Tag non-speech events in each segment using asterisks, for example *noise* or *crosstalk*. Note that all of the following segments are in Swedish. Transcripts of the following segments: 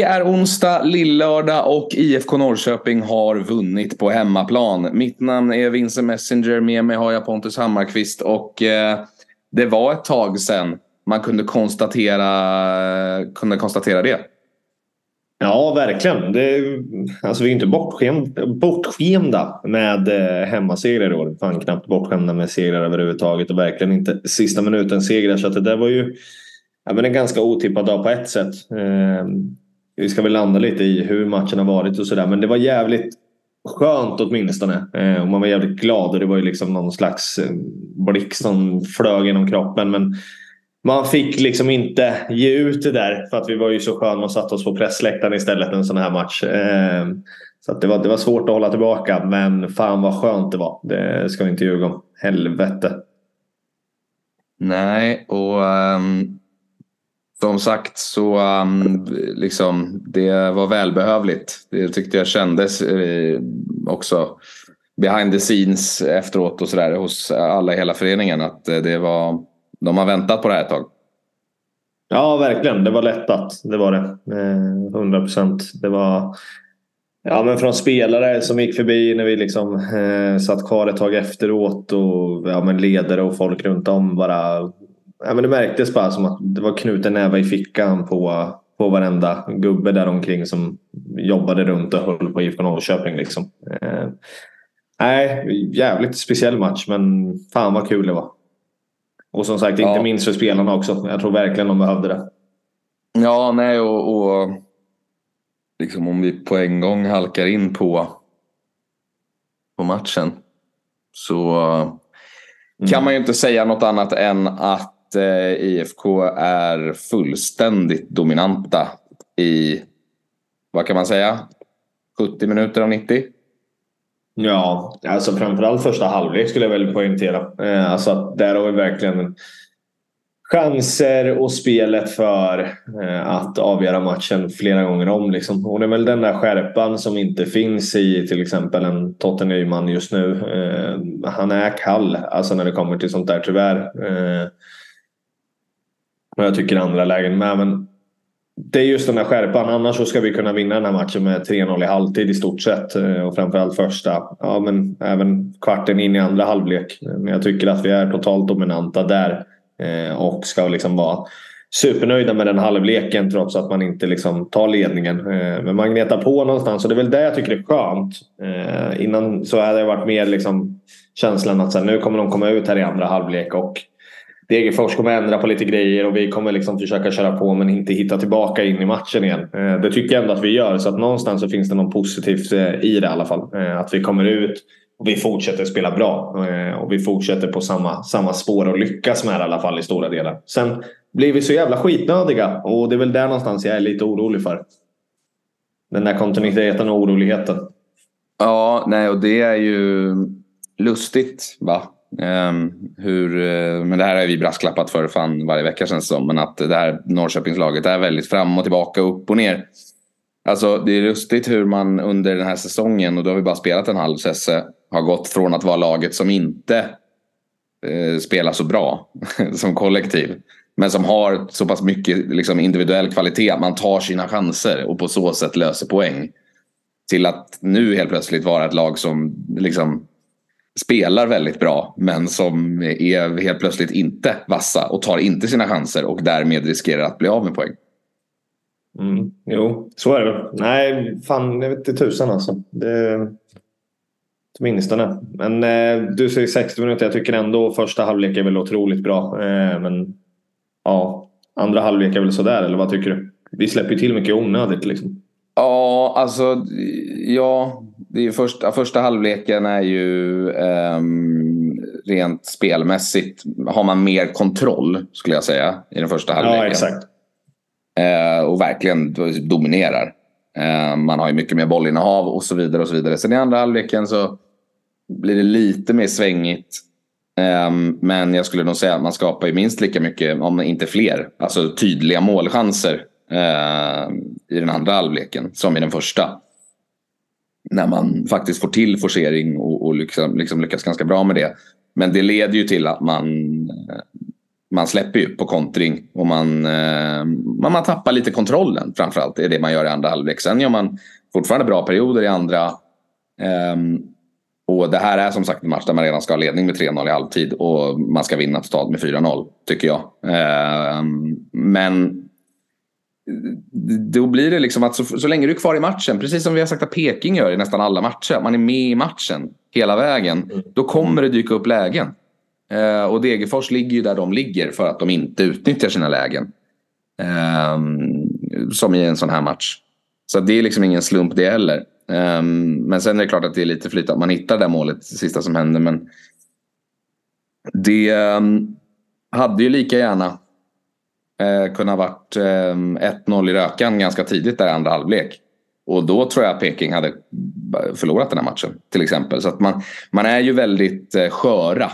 Det är onsdag, lillördag och IFK Norrköping har vunnit på hemmaplan. Mitt namn är Vincent Messenger, med mig har jag Pontus Hammarkvist och eh, det var ett tag sedan man kunde konstatera, kunde konstatera det. Ja, verkligen. Det, alltså, vi är inte bortskämda, bortskämda med eh, hemmasegrar i år. Fan knappt bortskämda med segrar överhuvudtaget och verkligen inte sista minuten segrar. Så att det där var ju ja, men en ganska otippad dag på ett sätt. Eh, vi ska väl landa lite i hur matchen har varit och sådär. Men det var jävligt skönt åtminstone. Eh, och man var jävligt glad och det var ju liksom någon slags eh, blick som flög genom kroppen. Men man fick liksom inte ge ut det där för att vi var ju så sköna och satte oss på pressläktaren istället en sån här match. Eh, så det, var, det var svårt att hålla tillbaka men fan vad skönt det var. Det ska vi inte ljuga om. Helvete. Nej, och um, som sagt så um, liksom det var välbehövligt. Det tyckte jag kändes eh, också behind the scenes efteråt och sådär hos alla i hela föreningen att eh, det var de har väntat på det här ett tag. Ja, verkligen. Det var lättat. Det var det. Eh, 100 procent. Det var ja, men från spelare som gick förbi när vi liksom, eh, satt kvar ett tag efteråt. Och ja, men ledare och folk runt om bara. Ja, men det märktes bara som att det var knuten näve i fickan på, på varenda gubbe där omkring som jobbade runt och höll på IFK Norrköping. Liksom. Eh, nej, jävligt speciell match men fan vad kul det var. Och som sagt, inte minst för spelarna också. Jag tror verkligen de behövde det. Ja, nej och, och liksom om vi på en gång halkar in på, på matchen så mm. kan man ju inte säga något annat än att eh, IFK är fullständigt dominanta i, vad kan man säga, 70 minuter av 90? Ja, alltså framförallt första halvlek skulle jag väl poängtera. Eh, alltså där har vi verkligen chanser och spelet för eh, att avgöra matchen flera gånger om. Liksom. Och det är väl den där skärpan som inte finns i till exempel en Totte Nyman just nu. Eh, han är kall alltså när det kommer till sånt där tyvärr. Eh, och jag tycker andra lägen med. Men det är just den där skärpan. Annars så ska vi kunna vinna den här matchen med 3-0 i halvtid i stort sett. Eh, och framförallt första. Ja, men även kvarten in i andra halvlek. Men jag tycker att vi är totalt dominanta där. Eh, och ska liksom vara supernöjda med den halvleken trots att man inte liksom tar ledningen. Eh, men man gnetar på någonstans och det är väl det jag tycker är skönt. Innan så hade det varit mer liksom känslan att så här, nu kommer de komma ut här i andra halvlek och Degerfors kommer ändra på lite grejer och vi kommer liksom försöka köra på men inte hitta tillbaka in i matchen igen. Eh, det tycker jag ändå att vi gör så att någonstans så finns det något positivt eh, i det i alla fall. Eh, att vi kommer ut och vi fortsätter spela bra och vi fortsätter på samma, samma spår och lyckas med det i alla fall i stora delar. Sen blir vi så jävla skitnödiga och det är väl där någonstans jag är lite orolig för. Den där kontinuiteten och oroligheten. Ja, nej och det är ju lustigt va? Um, hur, uh, men det här har vi brasklappat för fan varje vecka känns det som. Men att det här Norrköpingslaget är väldigt fram och tillbaka, upp och ner. Alltså det är lustigt hur man under den här säsongen, och då har vi bara spelat en halv säsong, har gått från att vara laget som inte eh, spelar så bra *laughs* som kollektiv. Men som har så pass mycket liksom, individuell kvalitet att man tar sina chanser och på så sätt löser poäng. Till att nu helt plötsligt vara ett lag som liksom spelar väldigt bra men som är helt plötsligt inte vassa och tar inte sina chanser och därmed riskerar att bli av med poäng. Mm, jo, så är det Nej, fan jag vet inte tusan alltså. Det... Åtminstone. Men eh, du säger 60 minuter. Jag tycker ändå första halvlek är väl otroligt bra. Eh, men ja, andra halvlek är väl sådär eller vad tycker du? Vi släpper ju till mycket onödigt liksom. Ja, alltså ja, det är första, första halvleken är ju eh, rent spelmässigt har man mer kontroll skulle jag säga i den första halvleken. Ja, exakt. Eh, och verkligen dominerar. Eh, man har ju mycket mer bollinnehav och så vidare och så vidare. Sen i andra halvleken så blir det lite mer svängigt. Ehm, men jag skulle nog säga att man skapar ju minst lika mycket, om inte fler, alltså tydliga målchanser ehm, i den andra halvleken som i den första när man faktiskt får till forcering och, och liksom, liksom lyckas ganska bra med det. Men det leder ju till att man, eh, man släpper ju på kontring och man, eh, man, man tappar lite kontrollen framförallt. Det är det man gör i andra halvlek. Sen gör man fortfarande bra perioder i andra. Ehm, och det här är som sagt en match där man redan ska ha ledning med 3-0 i halvtid och man ska vinna totalt med 4-0 tycker jag. Ehm, men då blir det liksom att så, så länge du är kvar i matchen, precis som vi har sagt att Peking gör i nästan alla matcher, man är med i matchen hela vägen, mm. då kommer det dyka upp lägen. Eh, och Degerfors ligger ju där de ligger för att de inte utnyttjar sina lägen. Eh, som i en sån här match. Så det är liksom ingen slump det heller. Eh, men sen är det klart att det är lite flyt att man hittar det där målet, det sista som händer. Men det ehm, hade ju lika gärna eh, ha varit eh, 1-0 i rökan ganska tidigt där i andra halvlek. Och då tror jag att Peking hade förlorat den här matchen till exempel. Så att man, man är ju väldigt eh, sköra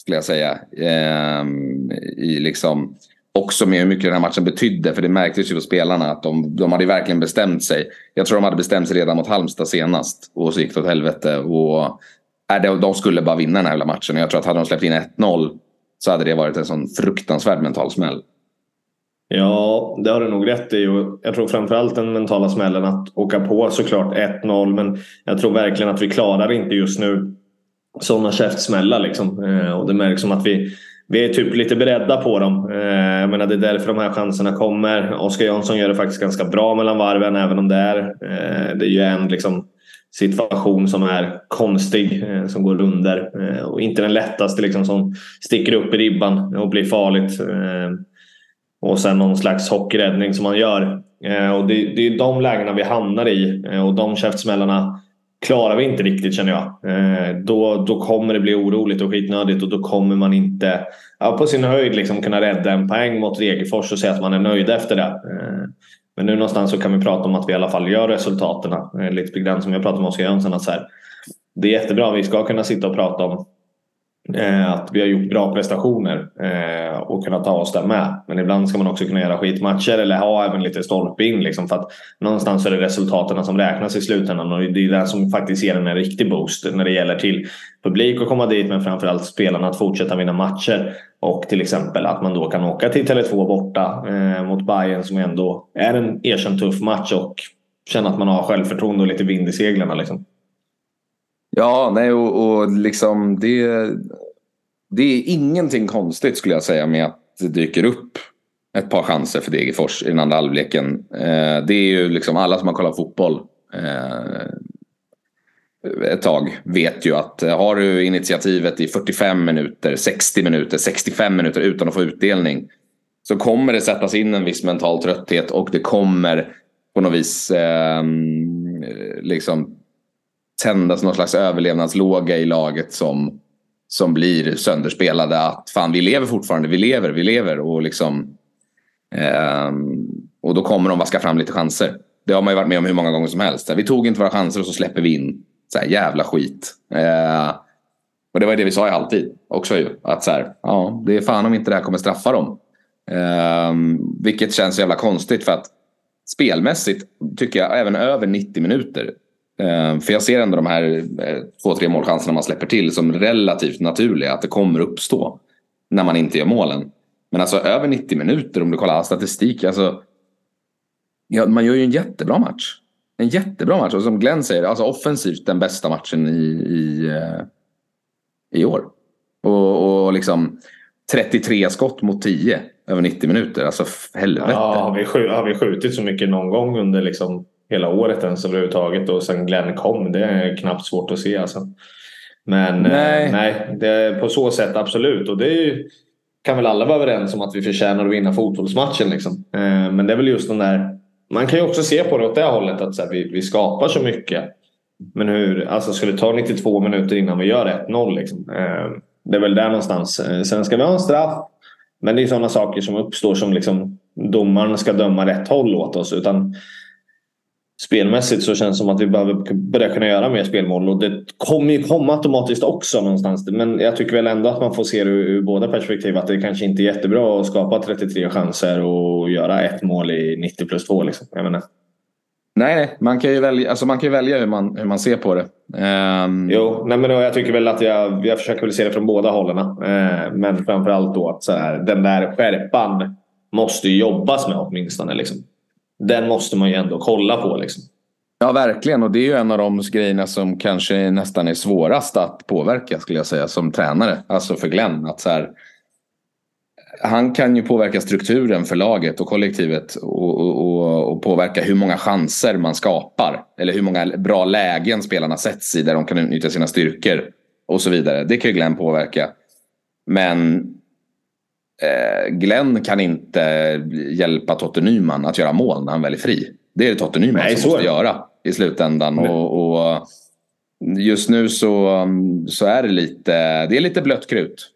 skulle jag säga. Eh, i liksom, också med hur mycket den här matchen betydde. För det märktes ju på spelarna att de, de hade verkligen bestämt sig. Jag tror de hade bestämt sig redan mot Halmstad senast. Och så gick det åt helvete. Och, äh, de skulle bara vinna den här jävla matchen. Jag tror att hade de släppt in 1-0 så hade det varit en sån fruktansvärd mental smäll. Ja, det har du nog rätt i. Och jag tror framförallt den mentala smällen att åka på såklart 1-0. Men jag tror verkligen att vi klarar inte just nu sådana käftsmällar. Liksom. Eh, och det märks som att vi, vi är typ lite beredda på dem. Eh, jag menar, det är därför de här chanserna kommer. Oskar Jansson gör det faktiskt ganska bra mellan varven även om det är, eh, det är ju en liksom, situation som är konstig, som går under. Och inte den lättaste liksom, som sticker upp i ribban och blir farligt. Och sen någon slags hockeyräddning som man gör. Eh, och det, det är de lägena vi hamnar i eh, och de käftsmällarna klarar vi inte riktigt känner jag. Eh, då, då kommer det bli oroligt och skitnödigt och då kommer man inte ja, på sin höjd liksom kunna rädda en poäng mot Degerfors och säga att man är nöjd efter det. Men nu någonstans så kan vi prata om att vi i alla fall gör resultaten. Lite grann som jag pratade med Oskar Jönsson. Att så här, det är jättebra. Vi ska kunna sitta och prata om Eh, att vi har gjort bra prestationer eh, och kunnat ta oss där med. Men ibland ska man också kunna göra skitmatcher eller ha även lite stolpe in. Liksom, för att någonstans är det resultaten som räknas i slutändan och det är det som faktiskt ger en riktig boost när det gäller till publik att komma dit men framförallt spelarna att fortsätta vinna matcher. Och till exempel att man då kan åka till Tele2 borta eh, mot Bayern som ändå är en erkänt tuff match och känna att man har självförtroende och lite vind i seglen. Liksom. Ja, nej och, och liksom det, det är ingenting konstigt skulle jag säga med att det dyker upp ett par chanser för Degerfors i den andra halvleken. Eh, det är ju liksom alla som har kollat fotboll eh, ett tag vet ju att eh, har du initiativet i 45 minuter, 60 minuter, 65 minuter utan att få utdelning så kommer det sättas in en viss mental trötthet och det kommer på något vis eh, liksom tändas någon slags överlevnadslåga i laget som, som blir sönderspelade. Att fan, vi lever fortfarande, vi lever, vi lever. Och, liksom, eh, och då kommer de vaska fram lite chanser. Det har man ju varit med om hur många gånger som helst. Vi tog inte våra chanser och så släpper vi in så här, jävla skit. Eh, och det var det vi sa i halvtid också ju. Att så här, ja, det är fan om inte det här kommer straffa dem. Eh, vilket känns jävla konstigt för att spelmässigt tycker jag även över 90 minuter Eh, för jag ser ändå de här eh, två, tre målchanserna man släpper till som relativt naturliga. Att det kommer uppstå när man inte gör målen. Men alltså över 90 minuter om du kollar statistik. Alltså, ja, man gör ju en jättebra match. En jättebra match. Och som Glenn säger, alltså offensivt den bästa matchen i, i, eh, i år. Och, och liksom 33 skott mot 10 över 90 minuter. Alltså helvete. Ja, har, vi, har vi skjutit så mycket någon gång under liksom hela året ens överhuvudtaget och sen Glenn kom. Det är knappt svårt att se alltså. Men nej, eh, nej det är på så sätt absolut. Och det ju, kan väl alla vara överens om att vi förtjänar att vinna fotbollsmatchen. Liksom. Eh, men det är väl just den där... Man kan ju också se på det åt det hållet att så här, vi, vi skapar så mycket. Men hur, alltså skulle det ta 92 minuter innan vi gör 1-0 liksom. eh, Det är väl där någonstans. Eh, sen ska vi ha en straff. Men det är sådana saker som uppstår som liksom domaren ska döma rätt håll åt oss. Utan spelmässigt så känns det som att vi behöver börja kunna göra mer spelmål. Och det kommer ju komma automatiskt också någonstans. Men jag tycker väl ändå att man får se det ur, ur båda perspektiv. Att det kanske inte är jättebra att skapa 33 chanser och göra ett mål i 90 plus 2. Liksom. Jag menar. Nej, nej. Man kan ju välja, alltså man kan välja hur, man, hur man ser på det. Um... Jo, nej, men jag tycker väl att jag, jag försöker väl se det från båda hållen. Uh, men framförallt då att så här, den där skärpan måste jobbas med åtminstone. Liksom. Den måste man ju ändå kolla på. Liksom. Ja, verkligen. Och det är ju en av de grejerna som kanske nästan är svårast att påverka skulle jag säga som tränare. Alltså för Glenn. Att så här, han kan ju påverka strukturen för laget och kollektivet och, och, och, påverka hur många chanser man skapar. Eller hur många bra lägen spelarna sätts i där de kan utnyttja sina styrkor och så vidare. Det kan ju Glenn påverka. Men Glenn kan inte hjälpa Totte Nyman att göra mål när han väl är fri. Det är det Totte Nyman Nej, som måste göra i slutändan. Och, och, just nu så, så är det lite, det är lite blött krut.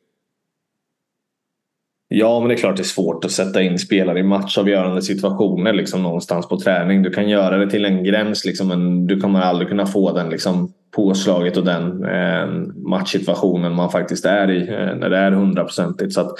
Ja, men det är klart det är svårt att sätta in spelare i matchavgörande situationer liksom någonstans på träning. Du kan göra det till en gräns liksom, men du kommer aldrig kunna få den liksom, påslaget och den eh, matchsituationen man faktiskt är i eh, när det är hundraprocentigt. Så att,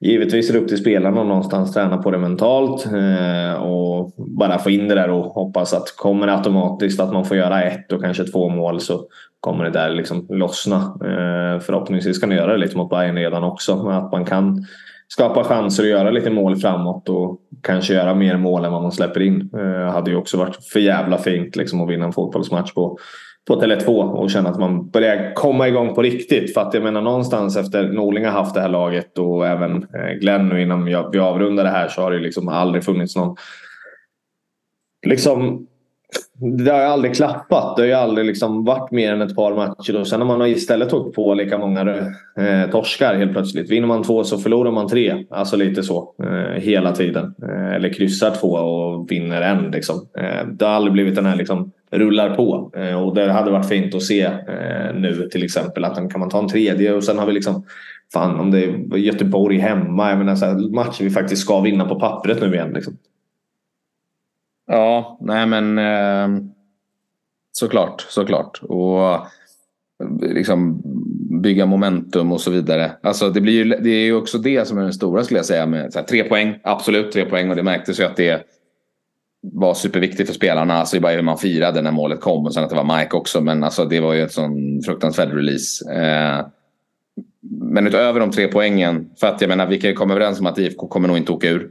givetvis är det upp till spelarna att någonstans träna på det mentalt eh, och bara få in det där och hoppas att kommer det automatiskt att man får göra ett och kanske två mål så kommer det där liksom lossna. Eh, förhoppningsvis kan det göra det lite mot Bayern redan också. Men att man kan skapa chanser och göra lite mål framåt och kanske göra mer mål än vad man släpper in. Det hade ju också varit för jävla fint liksom, att vinna en fotbollsmatch på, på Tele2 och känna att man börjar komma igång på riktigt. För att jag menar någonstans efter Norling har haft det här laget och även eh, Glenn nu innan vi avrundar det här så har det liksom aldrig funnits någon liksom det har ju aldrig klappat. Det har ju aldrig liksom varit mer än ett par matcher. Och sen när man istället tagit på lika många eh, torskar helt plötsligt. Vinner man två så förlorar man tre. Alltså lite så. Eh, hela tiden. Eh, eller kryssar två och vinner en. Liksom. Eh, det har aldrig blivit den här liksom, rullar på. Eh, och det hade varit fint att se eh, nu till exempel. Att kan man ta en tredje och sen har vi liksom Fan om det är Göteborg hemma. Jag menar, så här, matcher vi faktiskt ska vinna på pappret nu igen. Liksom. Ja, nej men eh, såklart, såklart. Och eh, liksom bygga momentum och så vidare. Alltså det, blir ju, det är ju också det som är den stora skulle jag säga. Med, här, tre poäng, absolut tre poäng och det märktes ju att det var superviktigt för spelarna. Alltså bara hur man firade när målet kom och sen att det var Mike också. Men alltså det var ju ett sån fruktansvärd release. Eh, men utöver de tre poängen, för att jag menar vi kan ju komma överens om att IFK kommer nog inte åka ur.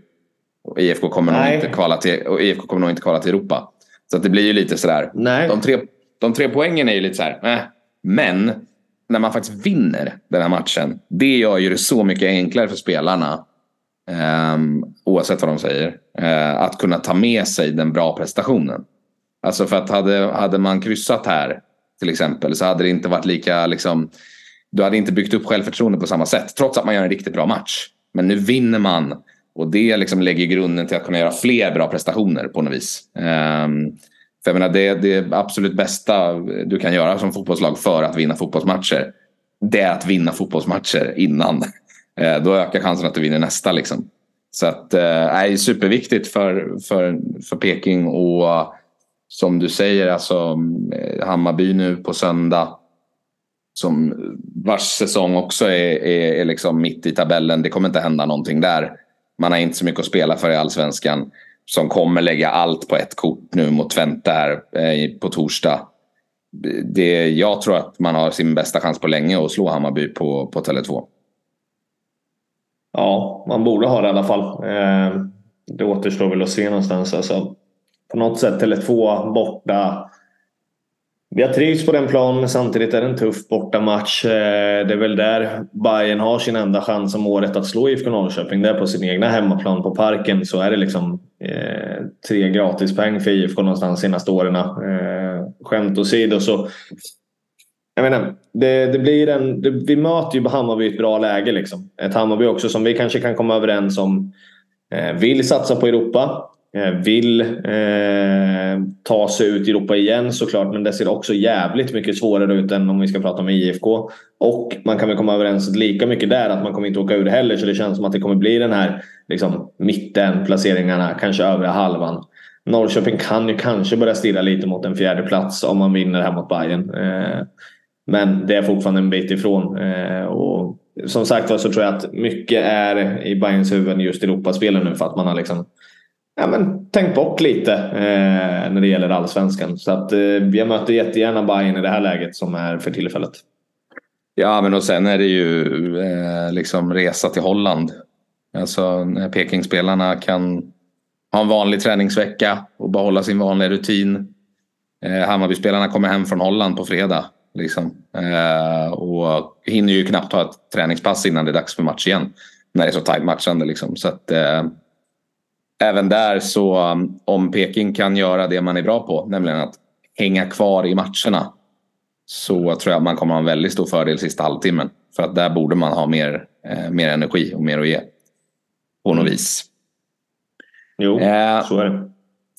Och IFK kommer, nog inte kvala till, och IFK kommer nog inte kvala till Europa. Så det blir ju lite sådär. Nej. De, tre, de tre poängen är ju lite såhär. Eh. Men när man faktiskt vinner den här matchen. Det gör ju det så mycket enklare för spelarna. Eh, oavsett vad de säger. Eh, att kunna ta med sig den bra prestationen. Alltså för att hade, hade man kryssat här till exempel så hade det inte varit lika liksom. Du hade inte byggt upp självförtroende på samma sätt. Trots att man gör en riktigt bra match. Men nu vinner man och det liksom lägger grunden till att kunna göra fler bra prestationer på något vis. Um, för jag menar, det, det absolut bästa du kan göra som fotbollslag för att vinna fotbollsmatcher. Det är att vinna fotbollsmatcher innan. *laughs* Eh, då ökar chansen att du vinner nästa. Liksom. Så att, eh, det är superviktigt för, för, för Peking och som du säger, alltså eh, Hammarby nu på söndag. Som vars säsong också är, är, är liksom mitt i tabellen. Det kommer inte hända någonting där. Man har inte så mycket att spela för i allsvenskan. Som kommer lägga allt på ett kort nu mot Twente här eh, på torsdag. Det, jag tror att man har sin bästa chans på länge att slå Hammarby på, på Tele2. Ja, man borde ha det i alla fall. Eh, det återstår väl att se någonstans. Alltså, på något sätt Tele2 borta vi har trivts på den planen men samtidigt är det en tuff bortamatch. Eh, det är väl där Bayern har sin enda chans om året att slå IFK Norrköping. Där på sin egna hemmaplan på Parken så är det liksom eh, tre gratispoäng för IFK någonstans de senaste åren. Eh, skämt åsido så jag menar, det, det blir en, det, vi möter ju Hammarby i ett bra läge. Liksom. Ett Hammarby också som vi kanske kan komma överens om eh, vill satsa på Europa. Eh, vill eh, ta sig ut i Europa igen såklart men det ser också jävligt mycket svårare ut än om vi ska prata med IFK. Och man kan väl komma överens lika mycket där att man kommer inte åka ur heller så det känns som att det kommer bli den här liksom, mitten placeringarna, kanske övre halvan. Norrköping kan ju kanske börja stirra lite mot en fjärde plats om man vinner här mot Bayern. Eh, men det är fortfarande en bit ifrån. Eh, och som sagt var så tror jag att mycket är i Bayerns huvud just Europaspelen nu för att man har liksom ja, men, tänkt bort lite eh, när det gäller allsvenskan. Så att, eh, jag möter jättegärna Bayern i det här läget som är för tillfället. Ja, men och sen är det ju eh, liksom resa till Holland. Alltså när Pekingspelarna kan ha en vanlig träningsvecka och behålla sin vanliga rutin. Eh, Hammarbyspelarna kommer hem från Holland på fredag. Liksom. Eh, och hinner ju knappt ha ett träningspass innan det är dags för match igen. När det är så tajt matchande. Liksom. Så att, eh, även där så om Peking kan göra det man är bra på, nämligen att hänga kvar i matcherna. Så tror jag att man kommer ha en väldigt stor fördel sista halvtimmen. För att där borde man ha mer, eh, mer energi och mer att ge. På något vis. Jo, eh, så är det.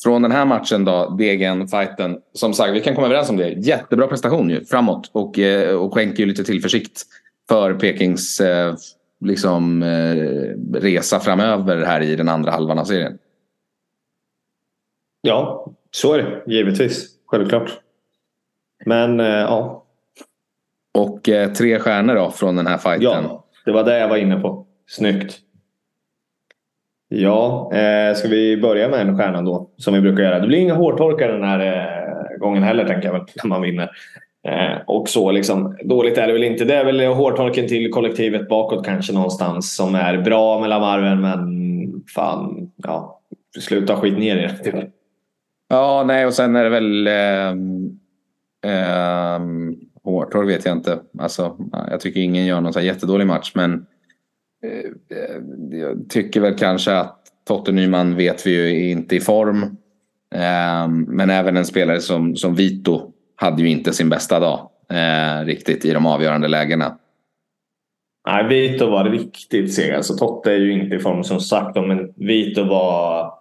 Från den här matchen då, Degen-fighten. Som sagt, vi kan komma överens om det. Jättebra prestation ju, framåt. Och, eh, och skänker ju lite tillförsikt för Pekings eh, liksom, eh, resa framöver här i den andra halvan av serien. Ja, så är det givetvis. Självklart. Men eh, ja. Och eh, tre stjärnor då från den här fighten. Ja, det var det jag var inne på. Snyggt. Ja, eh, ska vi börja med en stjärna då? Som vi brukar göra. Det blir inga hårtorkar den här eh, gången heller tänker jag väl. När man vinner. Eh, och så liksom. Dåligt är det väl inte. Det är väl hårtorken till kollektivet bakåt kanske någonstans. Som är bra mellan varven men fan. Ja, sluta skit ner er. Ja, nej och sen är det väl eh, eh, hårtork vet jag inte. Alltså, jag tycker ingen gör någon så jättedålig match men Eh, jag tycker väl kanske att Totte Nyman vet vi ju är inte i form. Ehm, men även en spelare som, som Vito hade ju inte sin bästa dag eh, riktigt i de avgörande lägena. Nej, Vito var riktigt seg. Alltså, Totte är ju inte i form som sagt men Vito var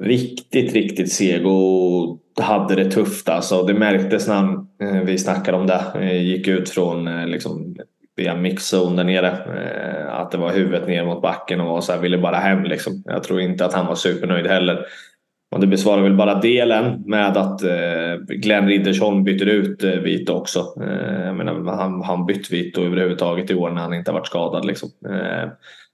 riktigt, riktigt seg och hade det tufft. Alltså, det märktes när eh, vi snackade om det. Eh, gick ut från eh, liksom, via mixzon där nere. Att det var huvudet ner mot backen och så här, ville bara hem. Liksom. Jag tror inte att han var supernöjd heller. Och det besvarar väl bara delen med att eh, Glenn Riddersholm byter ut eh, Vito också. Eh, jag menar, han, han bytt Vito överhuvudtaget i år när han inte har varit skadad. Liksom.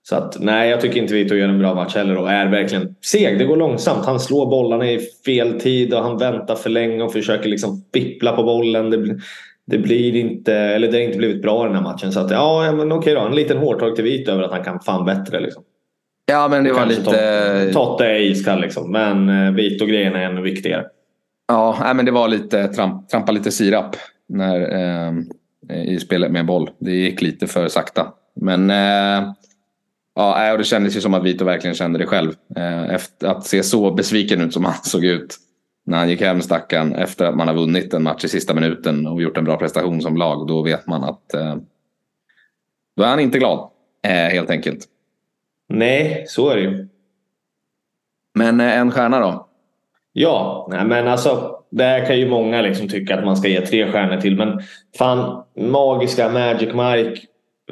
Så att nej, jag tycker inte Vito gör en bra match heller och är verkligen seg. Det går långsamt. Han slår bollarna i fel tid och han väntar för länge och försöker liksom fippla på bollen. Det, det blir inte, eller det har inte blivit bra i den här matchen. Så att, ja, men okej då. En liten hårtag till Vito över att han kan fan bättre. Liksom. Ja, men det var lite... Totte är iskall liksom. Men eh, Vito-grejen är ännu viktigare. Ja, men det var lite tramp, trampa lite sirap när, eh, i spelet med boll. Det gick lite för sakta. Men eh, ja, och det kändes ju som att Vito verkligen kände det själv. Eh, efter att se så besviken ut som han såg ut när han gick hem stackaren efter att man har vunnit en match i sista minuten och gjort en bra prestation som lag. Då vet man att eh, då är han inte glad eh, helt enkelt. Nej, så är det ju. Men eh, en stjärna då? Ja, nej, men alltså där kan ju många liksom tycka att man ska ge tre stjärnor till. Men fan, magiska Magic Mike.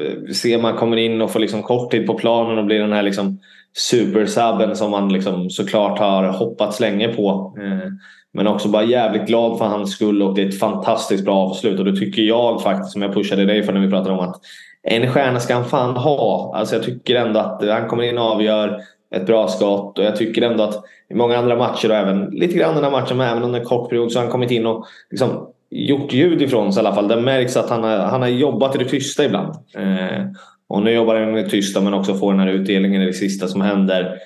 Eh, ser man kommer in och får liksom kort tid på planen och blir den här liksom supersubben som man liksom såklart har hoppats länge på. Eh, men också bara jävligt glad för hans skull och det är ett fantastiskt bra avslut. Och det tycker jag faktiskt, som jag pushade dig för när vi pratade om att en stjärna ska han fan ha. Alltså jag tycker ändå att han kommer in och avgör ett bra skott. Och jag tycker ändå att i många andra matcher och även lite grann den här matchen, men även under en kort period så har han kommit in och liksom gjort ljud ifrån sig i alla fall. Det märks att han har, han har jobbat i det tysta ibland. Eh, och nu jobbar han i det tysta men också får den här utdelningen i det sista som händer.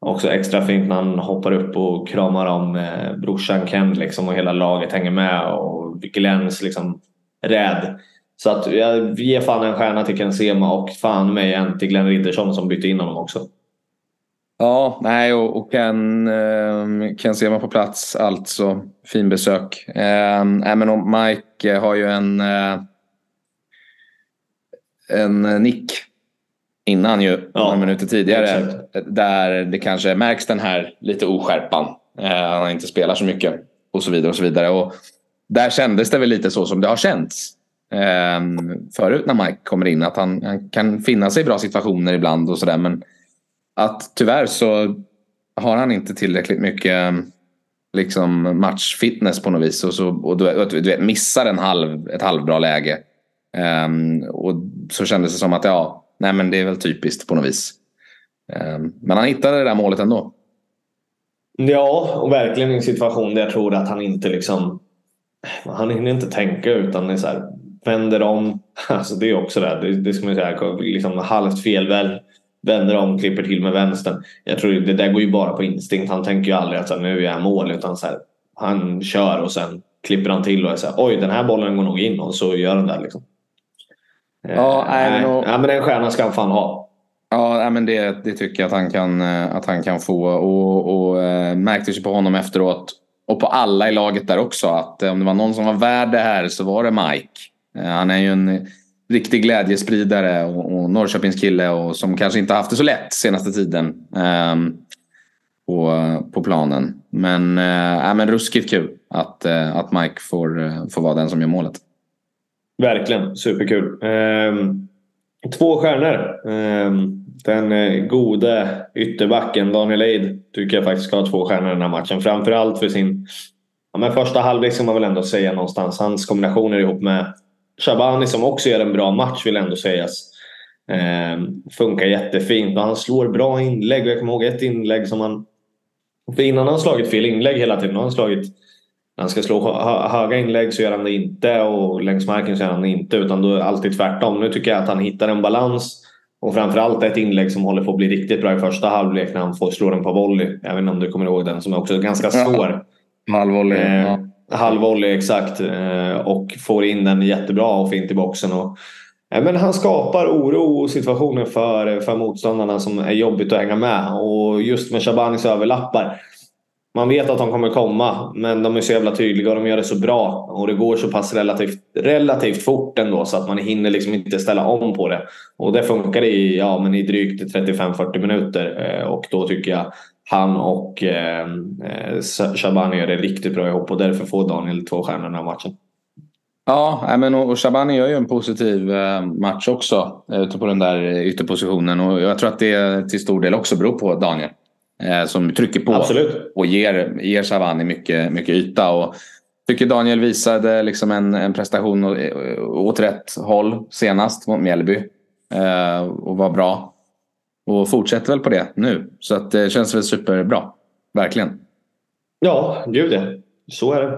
Också extra fint när han hoppar upp och kramar om eh, brorsan Ken liksom och hela laget hänger med och Glens liksom Räd. Så att jag ger fan en stjärna till Ken Sema och fan mig en till Glenn Riddersson som bytte in honom också. Ja, nej och, och Ken, eh, Ken Sema på plats alltså. Fin besök. Eh, men Mike har ju en eh, en nick innan ju, ja, några minuter tidigare. Exakt. Där det kanske märks den här lite oskärpan. Eh, han inte spelar så mycket och så vidare. och så vidare. Och där kändes det väl lite så som det har känts eh, förut när Mike kommer in. Att han, han kan finna sig i bra situationer ibland och sådär. Men att tyvärr så har han inte tillräckligt mycket liksom matchfitness på något vis. Och, så, och du, du vet, missar en halv, ett halvbra läge Um, och så kändes det som att ja, nej men det är väl typiskt på något vis. Um, men han hittade det där målet ändå. Ja, och verkligen i en situation där jag tror att han inte liksom... Han hinner inte tänka utan är så här, vänder om. *laughs* Alltså det är också det. Det, det ska man säga, liksom halvt felväl. Vänder om, klipper till med vänstern. Jag tror det där går ju bara på instinkt. Han tänker ju aldrig att så här, nu är jag mål. Utan så här, han kör och sen klipper han till och är så här, oj den här bollen går nog in och så gör han det. Liksom. Ja, äh, nej, och... ja, men den stjärnan ska han fan ha. Ja, men det, det tycker jag att han kan, eh, att han kan få. Och, och äh, märktes ju på honom efteråt. Och på alla i laget där också. Att om det var någon som var värd det här så var det Mike. Eh, han är ju en eh, riktig glädjespridare och, och Norrköpings kille och som kanske inte haft det så lätt senaste tiden. Ehm, på, på planen. Men, äh, men ruskigt kul att, att Mike får, får vara den som gör målet. Verkligen, superkul. Ehm, två stjärnor. Ehm, den gode ytterbacken Daniel Eid tycker jag faktiskt ska ha två stjärnor i den här matchen. Framförallt för sin ja, men första halvlek ska man väl ändå säga någonstans. Hans kombinationer ihop med Shabani som också gör en bra match vill ändå sägas. Ehm, funkar jättefint och han slår bra inlägg. Jag kommer ihåg ett inlägg som han... För innan har han slagit fel inlägg hela tiden. Har han slagit... När han ska slå höga inlägg så gör han det inte och längs marken så gör han det inte. Utan då är det alltid tvärtom. Nu tycker jag att han hittar en balans. Och framförallt ett inlägg som håller på att bli riktigt bra i första halvlek när han får slå den på volley. Jag vet inte om du kommer ihåg den som är också ganska svår. Halvvolley. Eh, ja. Halvvolley exakt. Eh, och får in den jättebra och fint i boxen. Och, men han skapar oro och situationer för, för motståndarna som är jobbigt att hänga med. Och just med Shabanis överlappar. Man vet att de kommer komma men de är så jävla tydliga och de gör det så bra. Och det går så pass relativt, relativt fort ändå så att man hinner liksom inte ställa om på det. Och det funkar i, ja, men i drygt 35-40 minuter. Eh, och då tycker jag han och eh, Shabani gör det riktigt bra ihop och därför får Daniel två stjärnor den här matchen. Ja, men och Shabani gör ju en positiv eh, match också eh, ute på den där ytterpositionen och jag tror att det till stor del också beror på Daniel. Eh, som trycker på Absolut. och ger, ger Shabani mycket, mycket yta. Och tycker Daniel visade liksom en, en prestation åt rätt håll senast mot Mjällby. Och var bra. Och fortsätter väl på det nu. Så att det känns väl superbra. Verkligen. Ja, gud ja. Så är det.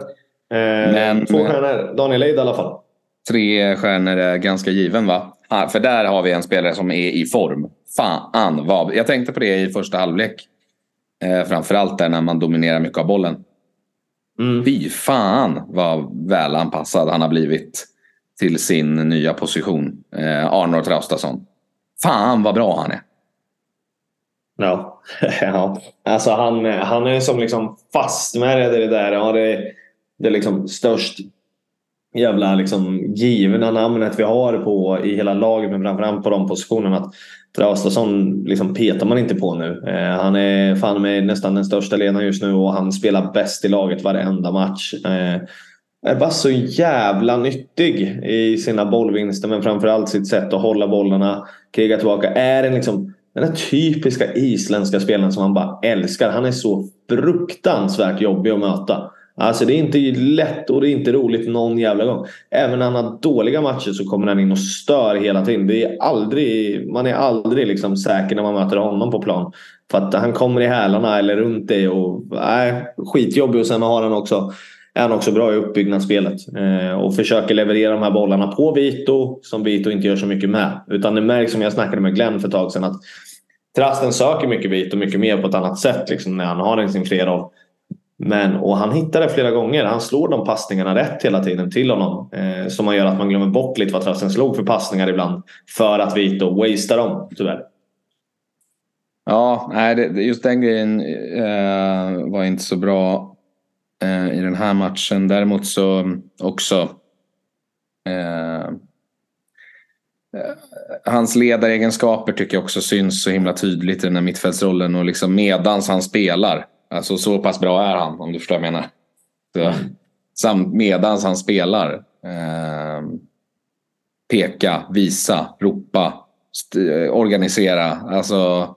Eh, Men, två stjärnor. Daniel Eid i alla fall. Tre stjärnor är ganska given va? Ah, för där har vi en spelare som är i form. Fan vad... Jag tänkte på det i första halvlek. Eh, framförallt där när man dominerar mycket av bollen. Mm. Fy fan vad välanpassad han har blivit till sin nya position. Eh, Arnold Traustason. Fan vad bra han är. Ja. *laughs* ja. Alltså han, han är som liksom fastmärgad i det där. Ja, det, det är liksom störst jävla liksom givna namnet vi har på i hela laget men framförallt på de positionerna. Att Traustason liksom petar man inte på nu. Eh, han är fan med nästan den största ledaren just nu och han spelar bäst i laget varenda match. Eh, är bara så jävla nyttig i sina bollvinster men framförallt sitt sätt att hålla bollarna, kriga tillbaka. Är en liksom den där typiska isländska spelaren som man bara älskar. Han är så fruktansvärt jobbig att möta. Alltså det är inte lätt och det är inte roligt någon jävla gång. Även när han har dåliga matcher så kommer han in och stör hela tiden. Det är aldrig, man är aldrig liksom säker när man möter honom på plan. För att han kommer i hälarna eller runt dig och är skitjobbig. Och sen har han också är han också bra i uppbyggnadsspelet. Eh, och försöker leverera de här bollarna på Vito som Vito inte gör så mycket med. Utan det märks som jag snackade med Glenn för ett tag sedan att Trasten söker mycket Vito mycket mer på ett annat sätt liksom, när han har sin flerroll. Men, och han hittar det flera gånger. Han slår de passningarna rätt hela tiden till honom. Eh, som man gör att man glömmer bort lite vad Trasten slog för passningar ibland. För att Vito wastear dem tyvärr. Ja, nej, just den grejen eh, var inte så bra eh, i den här matchen. Däremot så också eh, Hans ledaregenskaper tycker jag också syns så himla tydligt i den här mittfältsrollen och liksom medans han spelar. Alltså så pass bra är han om du förstår vad jag menar. Så, samt medans han spelar. Eh, peka, visa, ropa, organisera. Alltså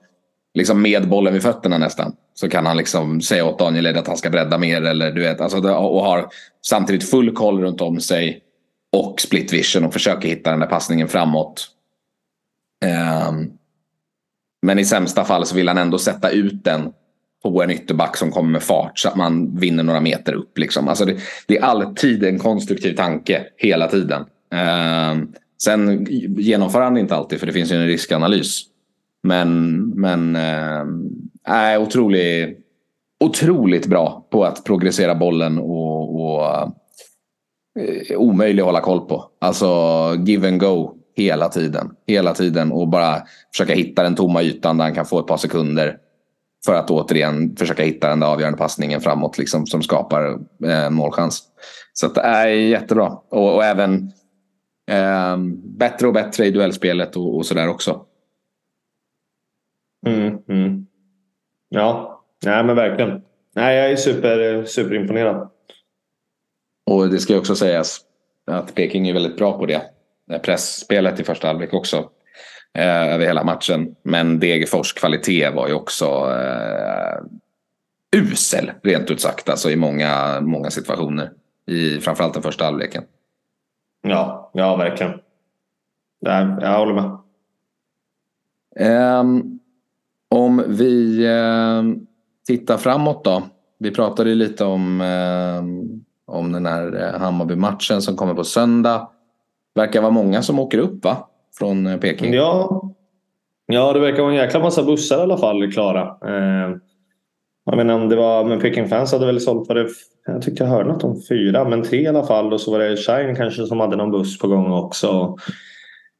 liksom med bollen vid fötterna nästan. Så kan han liksom säga åt Daniel att han ska bredda mer. Eller, du vet, alltså, och har samtidigt full koll runt om sig. Och split vision och försöker hitta den där passningen framåt. Um, men i sämsta fall så vill han ändå sätta ut den på en ytterback som kommer med fart så att man vinner några meter upp. Liksom. Alltså det, det är alltid en konstruktiv tanke hela tiden. Ehm, sen genomför han det inte alltid för det finns ju en riskanalys. Men, men äh, otrolig, otroligt bra på att progressera bollen och, och Eh, omöjlig att hålla koll på. Alltså give and go hela tiden. Hela tiden och bara försöka hitta den tomma ytan där han kan få ett par sekunder. För att återigen försöka hitta den där avgörande passningen framåt liksom, som skapar eh, målchans. Så det är jättebra. Och, och även eh, bättre och bättre i duellspelet och, och sådär också. Mm, mm. Ja, nej men verkligen. Nej, jag är super, superimponerad. Och det ska också sägas att Peking är väldigt bra på det. Pressspelet i första halvlek också. Eh, över hela matchen. Men Degerfors kvalitet var ju också eh, usel, rent ut sagt. Alltså i många, många situationer. I framförallt den första halvleken. Ja, ja verkligen. Nej, jag håller med. Um, om vi eh, tittar framåt då. Vi pratade ju lite om, eh, om den här eh, Hammarby-matchen som kommer på söndag. Verkar vara många som åker upp va? Från eh, Peking. Ja, ja det verkar vara en jäkla massa bussar i alla fall klara. Eh, jag menar om det var, men Peking Fans hade väl sålt, var det, jag tyckte jag hörde något om fyra, men tre i alla fall. Och så var det Shine kanske som hade någon buss på gång också.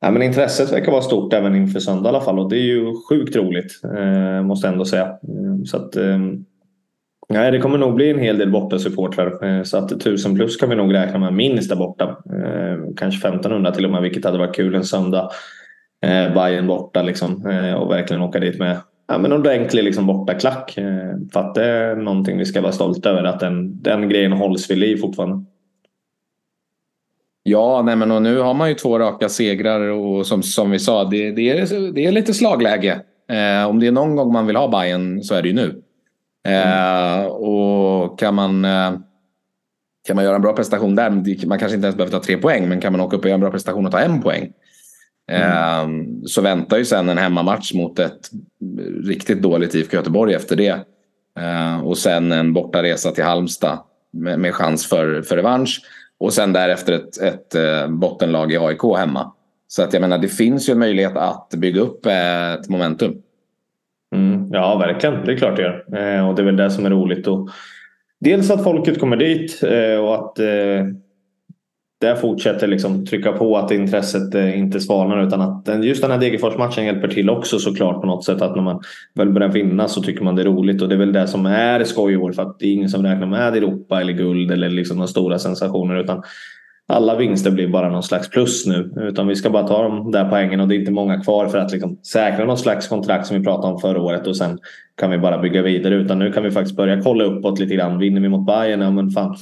Ja, men intresset verkar vara stort även inför söndag i alla fall och det är ju sjukt roligt. Eh, måste jag ändå säga. Eh, så att, Nej, det kommer nog bli en hel del bortasupportrar. Eh, så att 1000 plus kan vi nog räkna med minst där borta. Eh, kanske 1500 till och med vilket hade varit kul en söndag. Eh, Bayern borta liksom och verkligen åka dit med ja, men ordentlig liksom bortaklack. För att det är någonting vi ska vara stolta över att den, den grejen hålls vid liv fortfarande. Ja, nej men och nu har man ju två raka segrar och som, som vi sa, det, det, är, det är lite slagläge. Eh, om det är någon gång man vill ha Bayern så är det ju nu. Eh, mm. Och kan man, eh, kan man göra en bra prestation där, man kanske inte ens behöver ta tre poäng, men kan man åka upp och göra en bra prestation och ta en poäng. Mm. Så väntar ju sen en hemmamatch mot ett riktigt dåligt IFK Göteborg efter det. Eh, och sen en bortaresa till Halmstad med, med chans för, för revansch. Och sen därefter ett, ett bottenlag i AIK hemma. Så att jag menar det finns ju en möjlighet att bygga upp ett momentum. Ja verkligen, det är klart det gör. Eh, och det är väl det som är roligt. Och dels att folket kommer dit eh, och att eh, det fortsätter liksom trycka på att intresset eh, inte svalnar utan att just den här Degerfors-matchen hjälper till också såklart på något sätt att när man väl börjar vinna så tycker man det är roligt och det är väl det som är skoj i år för att det är ingen som räknar med Europa eller guld eller liksom några stora sensationer utan alla vinster blir bara någon slags plus nu. Utan vi ska bara ta de där poängen och det är inte många kvar för att liksom säkra någon slags kontrakt som vi pratade om förra året och sen kan vi bara bygga vidare. Utan nu kan vi faktiskt börja kolla uppåt lite grann. Vinner vi mot Bayern, ja men fan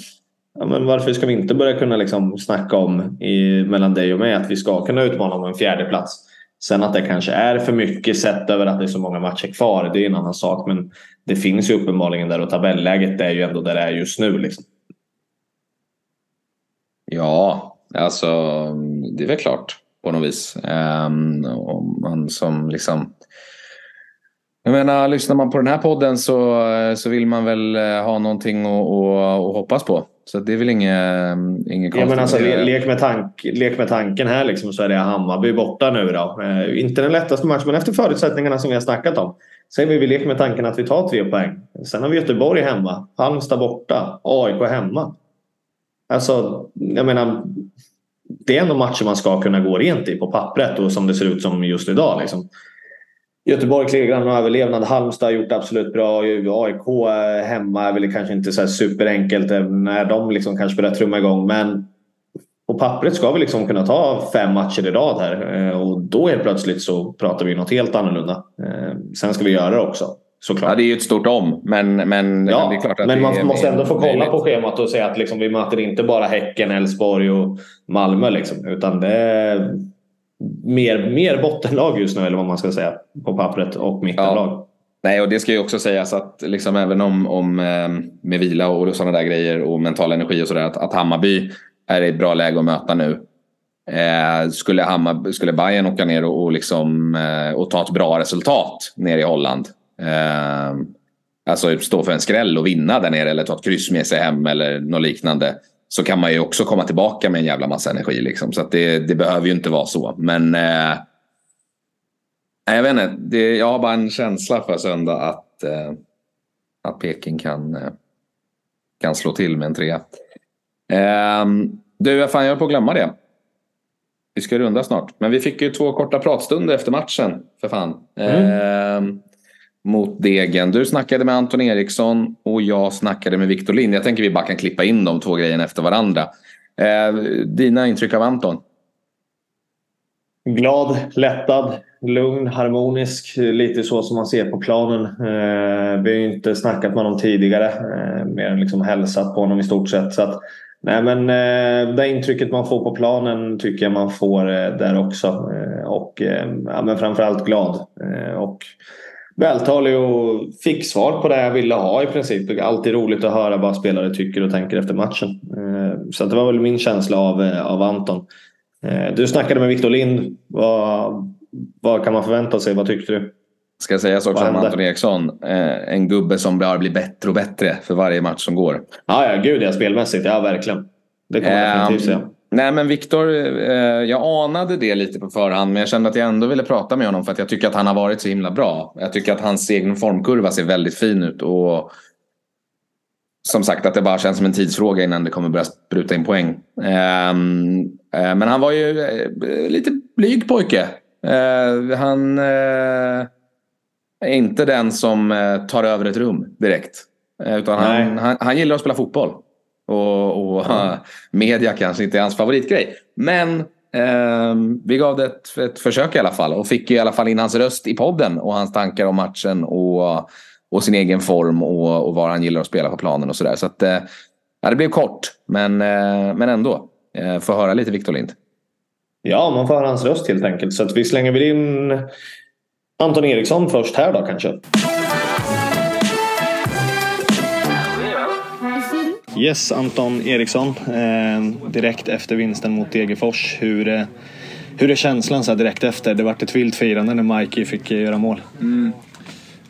Ja, men varför ska vi inte börja kunna liksom snacka om i, mellan dig och mig att vi ska kunna utmana om en fjärde plats. Sen att det kanske är för mycket sett över att det är så många matcher kvar, det är en annan sak. Men det finns ju uppenbarligen där och tabelläget är ju ändå där det är just nu. Liksom. Ja, alltså det är väl klart på något vis. Um, om man som liksom jag menar, lyssnar man på den här podden så, så vill man väl eh, ha någonting att, att, att hoppas på. Så det är väl inget, inget konstigt. Ja, men alltså, lek, med tank, lek med tanken här liksom, så är det Hammarby borta nu då. Eh, inte den lättaste matchen men efter förutsättningarna som vi har snackat om. Sen vill vi leka med tanken att vi tar tre poäng. Sen har vi Göteborg hemma, Halmstad borta, AIK hemma. Alltså, jag menar. Det är ändå matcher man ska kunna gå rent i på pappret och som det ser ut som just idag. Liksom. Göteborg klirar någon överlevnad. Halmstad har gjort det absolut bra. AIK eh, hemma är väl kanske inte så superenkelt eh, när de liksom kanske börjar trumma igång. Men på pappret ska vi liksom kunna ta fem matcher i rad här. Eh, och då helt plötsligt så pratar vi något helt annorlunda. Sen ska vi göra det också. Såklart. Ja, det är ju ett stort om. Men, men, ja, det är klart att men man måste ändå få kolla på schemat och säga att liksom, vi möter inte bara Häcken, Elfsborg och Malmö. Liksom, utan det är mer, mer bottenlag just nu eller vad man ska säga på pappret och mittenlag. Ja. Nej, och det ska ju också sägas att liksom även om, om eh, med vila och sådana där grejer och mental energi och sådär att, att Hammarby är i ett bra läge att möta nu. Eh, skulle, Hammar, skulle Bayern åka ner och, och, liksom, eh, och ta ett bra resultat nere i Holland. Eh, alltså stå för en skräll och vinna där nere eller ta ett kryss med sig hem eller något liknande. Så kan man ju också komma tillbaka med en jävla massa energi. Liksom. Så det, det, behöver ju inte vara så. Men eh, jag vet inte. Det, jag har bara en känsla för söndag att, eh, att Peking kan, eh, kan slå till med en trea. Eh, du, fan, jag är på att glömma det. Vi ska runda snart. Men vi fick ju två korta pratstunder efter matchen. För fan. Mm. Eh, mot Degen. Du snackade med Anton Eriksson och jag snackade med Victor Lind. Jag tänker vi bara kan klippa in de två grejerna efter varandra. Eh, dina intryck av Anton? Glad, lättad, lugn, harmonisk. Lite så som man ser på planen. Eh, vi har ju inte snackat med honom tidigare. Eh, mer än liksom hälsat på honom i stort sett. Så att, nej men, eh, det intrycket man får på planen tycker jag man får eh, där också. Eh, och eh, ja, men framförallt glad. Eh, och vältalig och fick svar på det jag ville ha i princip. Alltid roligt att höra vad spelare tycker och tänker efter matchen. Så det var väl min känsla av, av Anton. Du snackade med Victor Lind. Vad, vad kan man förvänta sig? Vad tyckte du? Ska sägas också om Anton Eriksson. Eh, en gubbe som bara blir bättre och bättre för varje match som går. Ja, ja gud ja. Spelmässigt. Ja, verkligen. Det man um, definitivt säga. Nej men Viktor, eh, jag anade det lite på förhand men jag kände att jag ändå ville prata med honom för att jag tycker att han har varit så himla bra. Jag tycker att hans egen formkurva ser väldigt fin ut och som sagt att det bara känns som en tidsfråga innan det kommer börja spruta in poäng. Eh, men han var ju eh, lite blyg pojke. Han är inte den som tar över ett rum direkt. Utan han, han, han, gillar att spela fotboll. Och, och mm. *laughs* media kanske inte är hans favoritgrej. Men eh, vi gav det ett, ett försök i alla fall. Och fick i alla fall in hans röst i podden. Och hans tankar om matchen. Och, och sin egen form. Och, och var han gillar att spela på planen och sådär. Så att, eh, ja, det blev kort. Men, eh, men ändå. Eh, få höra lite Victor Lind. Ja, man får höra hans röst helt enkelt. Så att vi slänger väl in Anton Eriksson först här då kanske. Yes, Anton Eriksson. Eh, direkt efter vinsten mot Degerfors. Hur, eh, hur är känslan så direkt efter? Det vart ett vilt firande när Mikey fick eh, göra mål. Mm.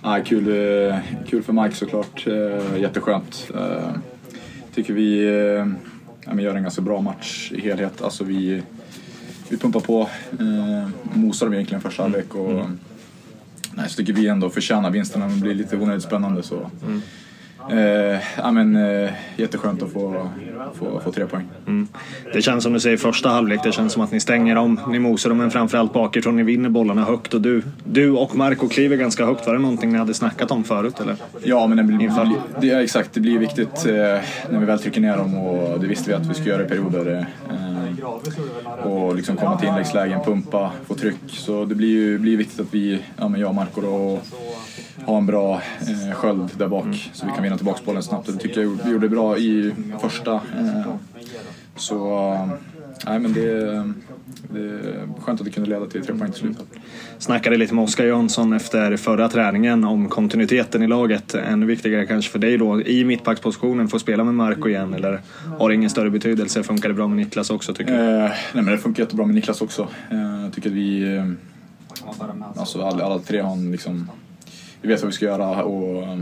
Ja, kul, kul för Mike såklart. Jätteskönt. Tycker vi ja, gör en ganska bra match i helhet. Alltså vi, vi pumpar på. Mosar dem egentligen första halvlek. Och, mm. nej, så tycker vi ändå förtjänar vinsten. Det blir lite onödigt spännande. Så. Mm. Eh, ja, men, eh, jätteskönt att få, få, få tre poäng. Mm. Det känns som du säger första halvlek, det känns som att ni stänger om. Ni mosar dem, men framförallt bakifrån. Ni vinner bollarna högt och du, du och Marco kliver ganska högt. Var det någonting ni hade snackat om förut? Eller? Ja, men det blir, det, exakt. Det blir viktigt eh, när vi väl trycker ner dem och det visste vi att vi skulle göra i perioder. Eh, och liksom komma till inläggslägen, pumpa, få tryck. Så det blir ju blir viktigt att vi, ja, men jag och Marco då, har en bra eh, sköld där bak mm. så vi kan vinna tillbaka bollen snabbt. Det tycker jag vi gjorde bra i första. Eh, så nej, men det, det är skönt att det kunde leda till tre poäng till slut. Snackade lite med Oskar Jönsson efter förra träningen om kontinuiteten i laget. Ännu viktigare kanske för dig då i mittbackspositionen, få spela med Marco igen eller har det ingen större betydelse? Funkar det bra med Niklas också tycker du? Eh, nej men det funkar jättebra med Niklas också. Eh, jag tycker att vi, eh, alltså alla, alla tre har en liksom vi vet vad vi ska göra och eh,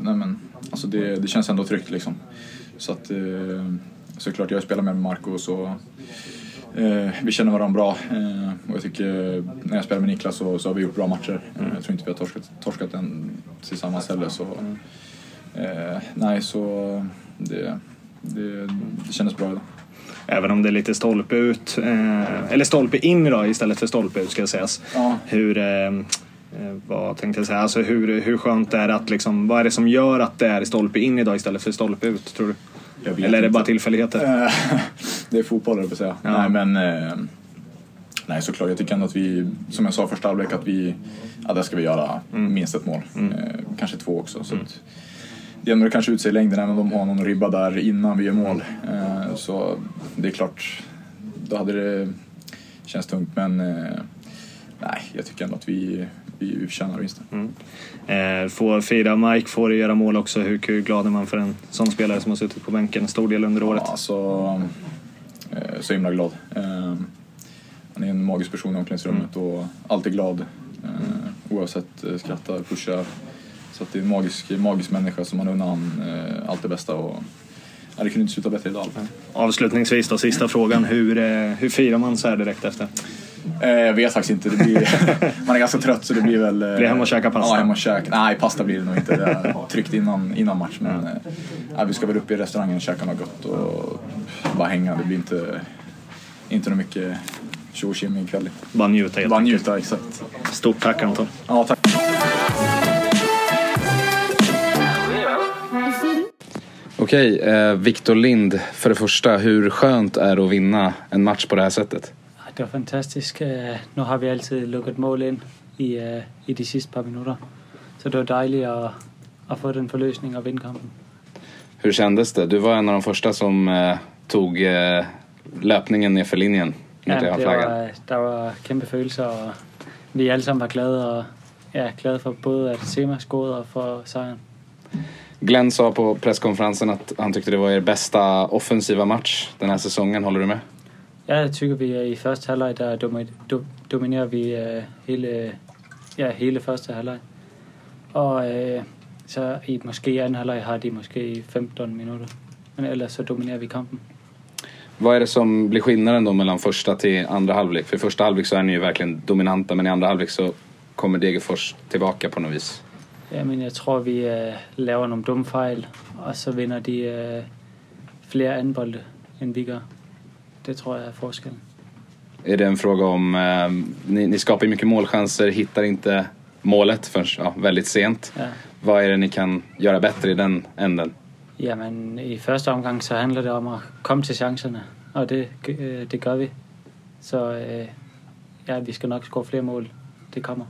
nej men, alltså det, det känns ändå tryggt liksom. Så att eh, såklart jag spelar med Marco så eh, vi känner varandra bra eh, och jag tycker när jag spelar med Niklas så, så har vi gjort bra matcher. Mm. Jag tror inte vi har torskat, torskat en tillsammans heller så eh, nej så det, det, det kändes bra idag. Även om det är lite stolpe ut, eh, eller stolpe in idag istället för stolpe ut ska sägas. Ja. Hur, eh, Eh, vad tänkte jag säga? Alltså hur, hur skönt är det att liksom, vad är det som gör att det är stolpe in idag istället för stolpe ut tror du? Eller är det bara tillfälligheter? Eh, *laughs* det är fotboll jag säga. Ja. Nej men eh, Nej såklart, jag tycker ändå att vi, som jag sa första halvlek, att vi, ja där ska vi göra mm. minst ett mål. Mm. kanske två också. Så mm. att, det jämnar kanske ut sig i längden även om de har någon ribba där innan vi gör mål. så det är klart, då hade det känts tungt men nej, jag tycker ändå att vi, vi, förtjänar vinsten. Mm. Eh, får fira Mike, får göra mål också. Hur glad är man för en sån spelare som har suttit på bänken en stor del under året? Ja, alltså, eh, så himla glad. Eh, han är en magisk person i omklädningsrummet mm. och alltid glad. Eh, oavsett, eh, skrattar, pushar. Så att det är en magisk, magisk människa som man unnar han eh, allt det bästa. Och, ja, det kunde inte sluta bättre idag. Avslutningsvis då, sista frågan. Hur, eh, hur firar man så här direkt efter? Eh, jag vet faktiskt inte. Det blir, *laughs* man är ganska trött så det blir väl... Eh, blir hem och käka pasta? Ja, hem och käka. Nej, pasta blir det nog inte. Det är tryckt innan, innan match. Men eh, vi ska väl upp i restaurangen och käka något gott och bara hänga. Det blir inte, inte något mycket tjo och ikväll. Bara njuta helt Bara njuta, exakt. Stort tack Anton. Ja, tack. Okej, eh, Viktor Lind. För det första, hur skönt är det att vinna en match på det här sättet? Det var fantastiskt. Eh, nu har vi alltid luckat mål in i, eh, i de sista par minuter. Så det var dejligt att, att få den förlösningen och vinna kampen. Hur kändes det? Du var en av de första som eh, tog eh, löpningen ner för linjen. Ja, det var, der var kæmpe følelser, og vi alle sammen var glade, og ja, glade for både at Sema scorede og for sejren. Glenn sa på presskonferensen att han tyckte det var er bästa offensiva match den här säsongen. Håller du med? Ja, jeg tycker vi i første halvleg der dominerer vi uh, hele, ja, hele første halvleg. Og uh, så i måske anden halvleg har de måske 15 minuter. Men ellers så dominerar vi kampen. Vad är det som blir skillnaden då mellan första till andra halvlek? För i första halvlek så är ni ju verkligen dominanta men i andra halvlek så kommer Degerfors tillbaka på något vis. Ja, men jag tror vi äh, laver nogle dumme fejl, och så vinner de äh, flere anbolde än vi gör. Det tror jag är forskellen. Är det en fråga om, äh, ni, ni skapar ju mycket målchanser, hittar inte målet förrän ja, väldigt sent. Ja. Vad är det ni kan göra bättre i den änden? Jamen, i første omgang så handler det om at komme til chancerne, og det, øh, det gør vi. Så øh, ja, vi ska nog skåre fler mål. Det kommer.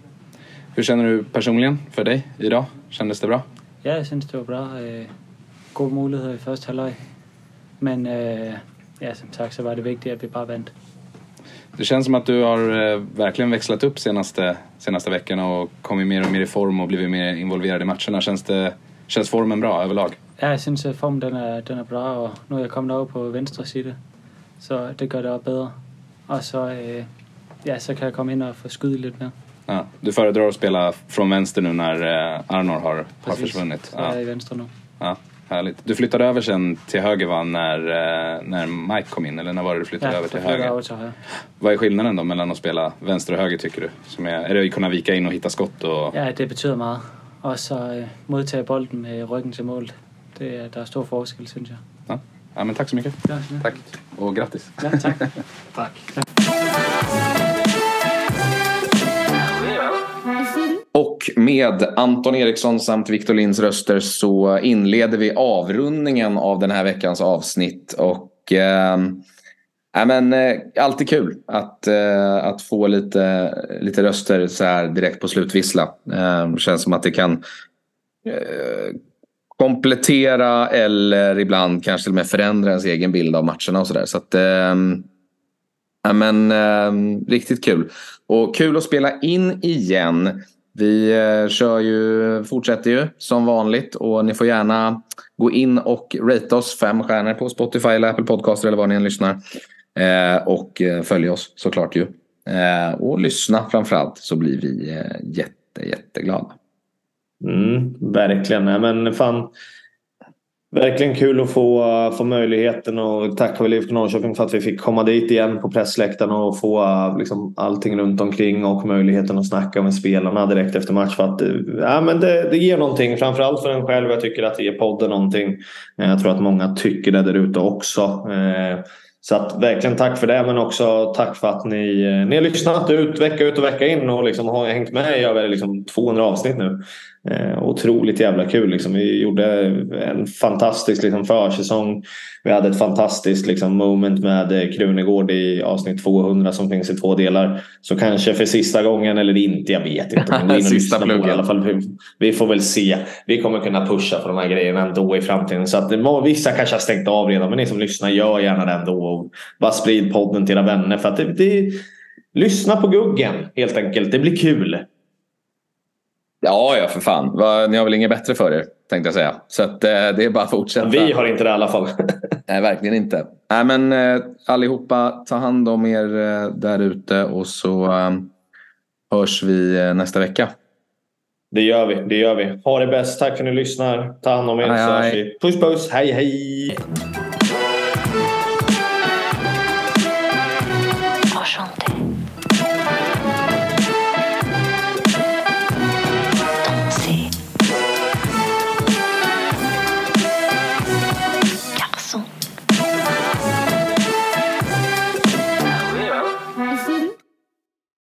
Hur känner du personligen för dig idag? Kändes det bra? Ja, jag syns det var bra. Øh, gode muligheder i første halvleg. Men ja, som sagt så var det viktigt att vi bara vann. Det känns som att du har eh, verkligen växlat upp senaste, senaste veckorna och kommit mer och mer i form och blivit mer involverad i matcherna. Känns, det, känns formen bra överlag? Ja, jeg synes, at formen den er, den er bra, og nu er jeg kommet over på venstre side, så det gør det bedre. Och så, øh, ja, så kan jag komma in och få skyde lite mer. Ja, du föredrar att spela från vänster nu när eh, Arnor har, har försvunnit? Ja, jag är i vänster nu. Ja, härligt. Du flyttade över sen till höger va, när, eh, när Mike kom in? Eller när var det du flyttade ja, över till höger? Över till höger? Vad är skillnaden då mellan att spela vänster och höger tycker du? Som är, är det att kunna vika in och hitta skott? Och... Ja, det betyder mycket. Och så øh, modtage bolden med ryggen till mål. Det är, det är stor forskel, syns jag. Ja. ja, men tack så mycket. Ja. Tack. Och grattis. Ja, tack. *laughs* tack. Med Anton Eriksson samt Victor Linds röster så inleder vi avrundningen av den här veckans avsnitt. Och eh, men, eh, alltid kul att, eh, att få lite, lite röster så här direkt på slutvissla. Eh, känns som att det kan eh, komplettera eller ibland kanske till och med förändra ens egen bild av matcherna och sådär. Så att, eh, men, eh, riktigt kul. Och kul att spela in igen. Vi eh, kör ju, fortsätter ju som vanligt och ni får gärna gå in och rate oss fem stjärnor på Spotify eller Apple Podcaster eller var ni än lyssnar. Eh, och eh, följ oss såklart ju. Och lyssna framförallt så blir vi jätte, jätteglada. Mm, verkligen. Men fan, verkligen kul att få, eh, få möjligheten och tacka väl IFK Norrköping för att vi fick komma dit igen på pressläktaren och få eh, liksom, allting runt omkring och möjligheten att snacka med spelarna direkt efter match. För att, eh, ja, men det, det ger någonting, framförallt för en själv. Jag tycker att det ger podden någonting. Jag tror att många tycker det där ute också. Så att, verkligen tack för det men också tack för att ni, eh, ni har lyssnat ut vecka ut och vecka in och liksom har hängt med i över liksom 200 avsnitt nu. Eh, otroligt jävla kul. Liksom. Vi gjorde en fantastisk liksom, försäsong. Vi hade ett fantastiskt liksom, moment med eh, Krunegård i avsnitt 200 som finns i två delar. Så kanske för sista gången eller inte, jag vet inte. *laughs* sista pluggen. I alla fall. Vi, vi, får väl se. Vi kommer kunna pusha för de här grejerna ändå i framtiden. Så att, vissa kanske har stängt av redan men ni som lyssnar gör gärna det ändå. Och bara sprid podden till era vänner. För att det, det, lyssna på Guggen helt enkelt. Det blir kul. Ja, ja för fan. Ni har väl inget bättre för er tänkte jag säga. Så att, eh, det är bara att fortsätta. Vi har inte det i alla fall. *laughs* Nej, verkligen inte. Nej, men eh, allihopa, ta hand om er eh, där ute och så hörs vi nästa vecka. Det gör vi. Det gör vi. Ha det bäst. Tack för att ni lyssnar. Ta hand om er. Hej, hej. Puss puss. Hej hej.